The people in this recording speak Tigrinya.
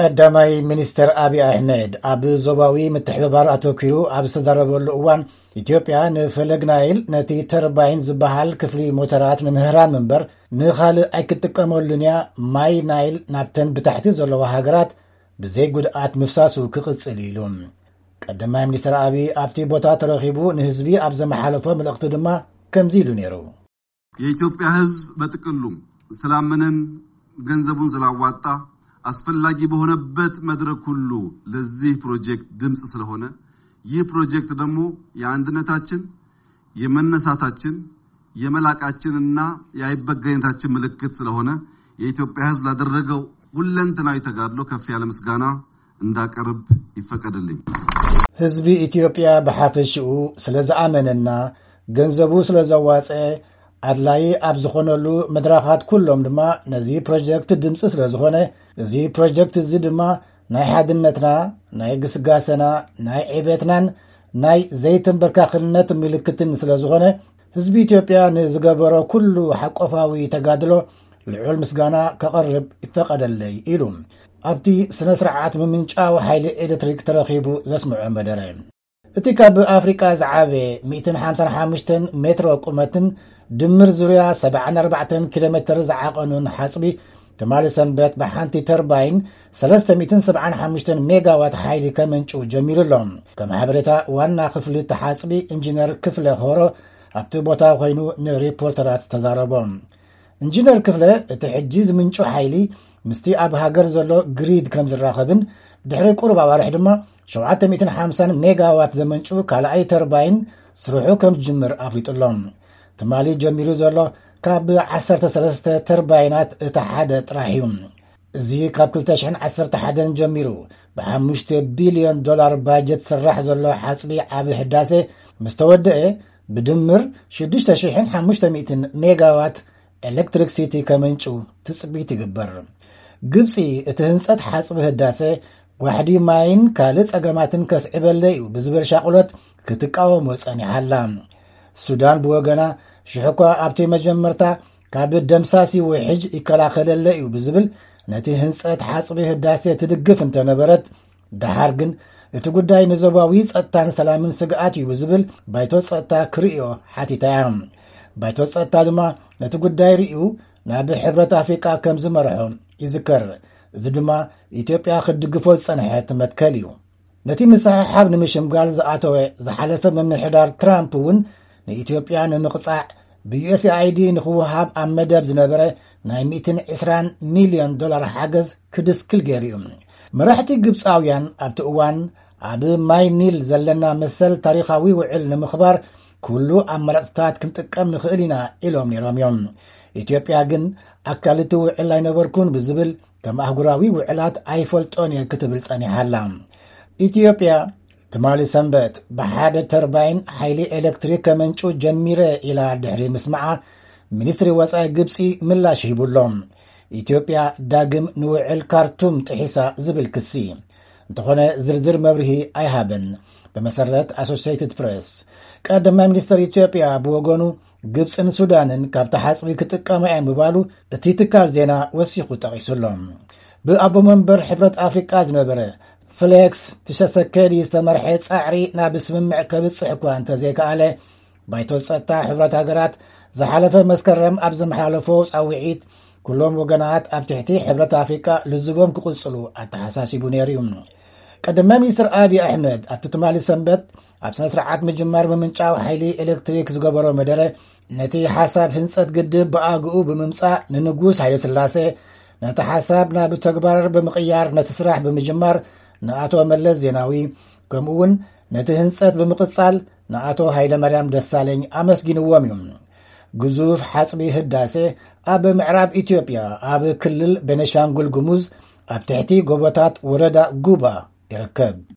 ቀዳማይ ሚኒስትር ኣብዪ ኣሕመድ ኣብ ዞባዊ ምትሕብባር ኣተኪሩ ኣብ ዝተዛረበሉ እዋን ኢትዮጵያ ንፈለግ ናይል ነቲ ተርባይን ዝበሃል ክፍሊ ሞተራት ንምህራም እምበር ንኻልእ ኣይክትጥቀመሉን እያ ማይ ናይል ናብተን ብታሕቲ ዘለዋ ሃገራት ብዘይ ጉድኣት ምፍሳሱ ክቕፅል ኢሉ ቀዳማይ ሚኒስትር ኣብዪ ኣብቲ ቦታ ተረኺቡ ንህዝቢ ኣብ ዘመሓለፎ መልእኽቲ ድማ ከምዚ ኢሉ ነይሩ የኢትዮጵያ ህዝብ በጥቅሉ ዝስላመነን ገንዘቡ ስላዋጣ አስፈላጊ በሆነበት መድረክ ሁሉ ለዚህ ፕሮጀክት ድምፅ ስለሆነ ይህ ፕሮጀክት ደሞ የአንድነታችን የመነሳታችን የመላቃችን ና የአይበጋይነታችን ምልክት ስለሆነ የኢትዮጵያ ህዝብ ደረገው ሁለንትናዊተጋድሎ ከፍ ያለምስጋና እንዳቀርብ ይፈቀድልኝ። ህዝቢ ኢትዮጵያ ብሓፈሽኡ ስለ ዝኣመነና፣ ገንዘቡ ስለ ዘዋጽኤ፣ ኣድላዪ ኣብ ዝኾነሉ መድራኻት ኩሎም ድማ ነዚ ፕሮጀክት ድምጺ ስለ ዝኾነ፣ እዚ ፕሮጀክት እዚ ድማ ናይ ሓድነትና፣ ናይ ግስጋሰና፣ ናይ ዕቤትናን ናይ ዘይተምበርካኽነት ምልክትን ስለ ዝኾነ፣ ህዝቢ ኢትዮጵያ ንዝገበሮ ኩሉ ሓቆፋዊ ተጋድሎ ልዑል ምስጋና ከቐርብ ይፈቐደለይ ኢሉ ኣብቲ ስነ ስርዓት ምምንጫው ሓይሊ ኤሌክትሪክ ተረኺቡ ዘስምዖ መደረ እቲ ካብ ኣፍሪቃ ዝዓበየ 155 ሜትሮ ቁመትን ድምር ዙርያ 74 ኪሎ ሜትር ዝዓቐኑን ሓፅቢ ትማሊ ሰንበት ብሓንቲ ተርባይን 375 ሜጋዋት ሓይሊ ከመንጩ ጀሚሩ ኣሎ። ከም ሓበሬታ ዋና ክፍሊ ተሓጽቢ ኢንጂነር ክፍለ ሆሮ ኣብቲ ቦታ ኮይኑ ንሪፖርተራት ዝተዛረቦም ኢንጂነር ክፍለ እቲ ሕጂ ዝምንጩ ሓይሊ ምስቲ ኣብ ሃገር ዘሎ ግሪድ ከም ዝራኸብን ድሕሪ ቁሩብ ኣዋርሕ ድማ 750 ሜጋዋት ዘመንጩ ካልኣይ ተርባይን ስርሑ ከም ዝጅምር ኣፍሊጡሎም ትማሊ ጀሚሩ ዘሎ ካብ ዓሰርተ ሰለስተ ተርባይናት እቲ ሓደ ጥራሕ እዩ። እዚ ካብ ክልተ ሽሕን ዓሰርተ ሓደን ጀሚሩ ብሓሙሽተ ቢልዮን ዶላር ባጀት ስራሕ ዘሎ ሓፅቢ ዓቢ ህዳሴ ምስ ተወደኤ ብድምር ሽዱሽተ ሽሕን ሓሙሽተ ሚእትን ሜጋዋት ኤሌክትሪክ ሲቲ ከመንጭው ትፅቢት ይግበር። ግብፂ እቲ ህንፀት ሓፅቢ ህዳሰ ጓሕዲ ማይን ካልእ ፀገማትን ከስዕበለይ እዩ ብዝብል ሻቕሎት ክትቃወሞ ጸኒሓ ኣላ። ሱዳን ብወገና ሽሕ እኳ ኣብቲ መጀመርታ ካብ ደምሳሲ ውሕጅ ይከላኸለለ እዩ ብዝብል ነቲ ህንፀት ሓፅቢ ህዳሴ ትድግፍ እንተነበረት ደሓር ግን እቲ ጉዳይ ንዞባዊ ጸጥታን ሰላምን ስግኣት እዩ ብዝብል ባይቶ ጸጥታ ክርእዮ ሓቲታ እያ ባይቶ ጸጥታ ድማ ነቲ ጉዳይ ርእዩ ናብ ሕብረት ኣፍሪቃ ከም ዝመርሖ ይዝከር እዚ ድማ ኢትዮጵያ ክትድግፎ ዝጸንሐት መትከል እዩ ነቲ ምስሕሓብ ንምሽምጋል ዝኣተወ ዝሓለፈ ምምሕዳር ትራምፕ እውን ንኢትዮጵያ ንምቕጻዕ ብዩኤስኣይዲ ንኽውሃብ ኣብ መደብ ዝነበረ ናይ 120 ሚልዮን ዶላር ሓገዝ ክድስክል ገይሩ እዩ መራሕቲ ግብፃውያን ኣብቲ እዋን ኣብ ማይ ኒል ዘለና መሰል ታሪኻዊ ውዕል ንምኽባር ኩሉ ኣማራፅታት ክንጥቀም ንኽእል ኢና ኢሎም ነይሮም እዮም ኢትዮጵያ ግን ኣካል እቲ ውዕል ኣይነበርኩን ብዝብል ከም ኣህጉራዊ ውዕላት ኣይፈልጦን እየ ክትብል ጸኒሓ ኣላ። ኢትዮጵያ ትማሊ ሰንበት ብሓደ ተርባይን ሓይሊ ኤሌክትሪክ ከመንጩ ጀሚረ ኢላ ድሕሪ ምስማዓ ሚኒስትሪ ወፃኢ ግብፂ ምላሽ ሂቡሎ ኢትዮጵያ ዳግም ንውዕል ካርቱም ጥሒሳ ዝብል ክሲ እንተኾነ ዝርዝር መብርሂ ኣይሃበን ብመሰረት ኣሶሲትድ ፕሬስ ቀዳማይ ሚኒስትር ኢትዮጵያ ብወገኑ ግብፅን ሱዳንን ካብቲ ሓፅቢ ክጥቀማ እየን ምባሉ እቲ ትካል ዜና ወሲኹ ጠቒሱ ኣሎ ብኣቦ መንበር ሕብረት ኣፍሪቃ ዝነበረ ፍሌክስ ትሸሰከሊ ዝተመርሐ ፃዕሪ ናብ ስምምዕ ከብፅሕ እኳ እንተዘይከኣለ ባይቶ ፀጥታ ሕብረት ሃገራት ዝሓለፈ መስከረም ኣብ ዘመሓላለፎ ፃውዒት ኩሎም ወገናት ኣብ ትሕቲ ሕብረት ኣፍሪቃ ልዝቦም ክቕፅሉ ኣተሓሳሲቡ ነይሩ እዩ ቅድመ ሚኒስትር ኣብዪ ኣሕመድ ኣብቲ ትማሊ ሰንበት ኣብ ስነ ስርዓት ምጅማር ምምንጫው ሓይሊ ኤሌክትሪክ ዝገበሮ መደረ ነቲ ሓሳብ ህንፀት ግድብ ብኣግኡ ብምምፃእ ንንጉስ ሃይለ ስላሴ ነቲ ሓሳብ ናብ ተግባር ብምቕያር ነቲ ስራሕ ብምጅማር ንኣቶ መለስ ዜናዊ ከምኡ እውን ነቲ ህንፀት ብምቕፃል ንኣቶ ሃይለ ማርያም ደሳለኝ ኣመስጊንዎም እዩ ግዙፍ ሓፅቢ ህዳሴ ኣብ ምዕራብ ኢትዮጵያ ኣብ ክልል ቤነሻንጉል ጉሙዝ ኣብ ትሕቲ ጎቦታት ወረዳ ጉባ ይርከብ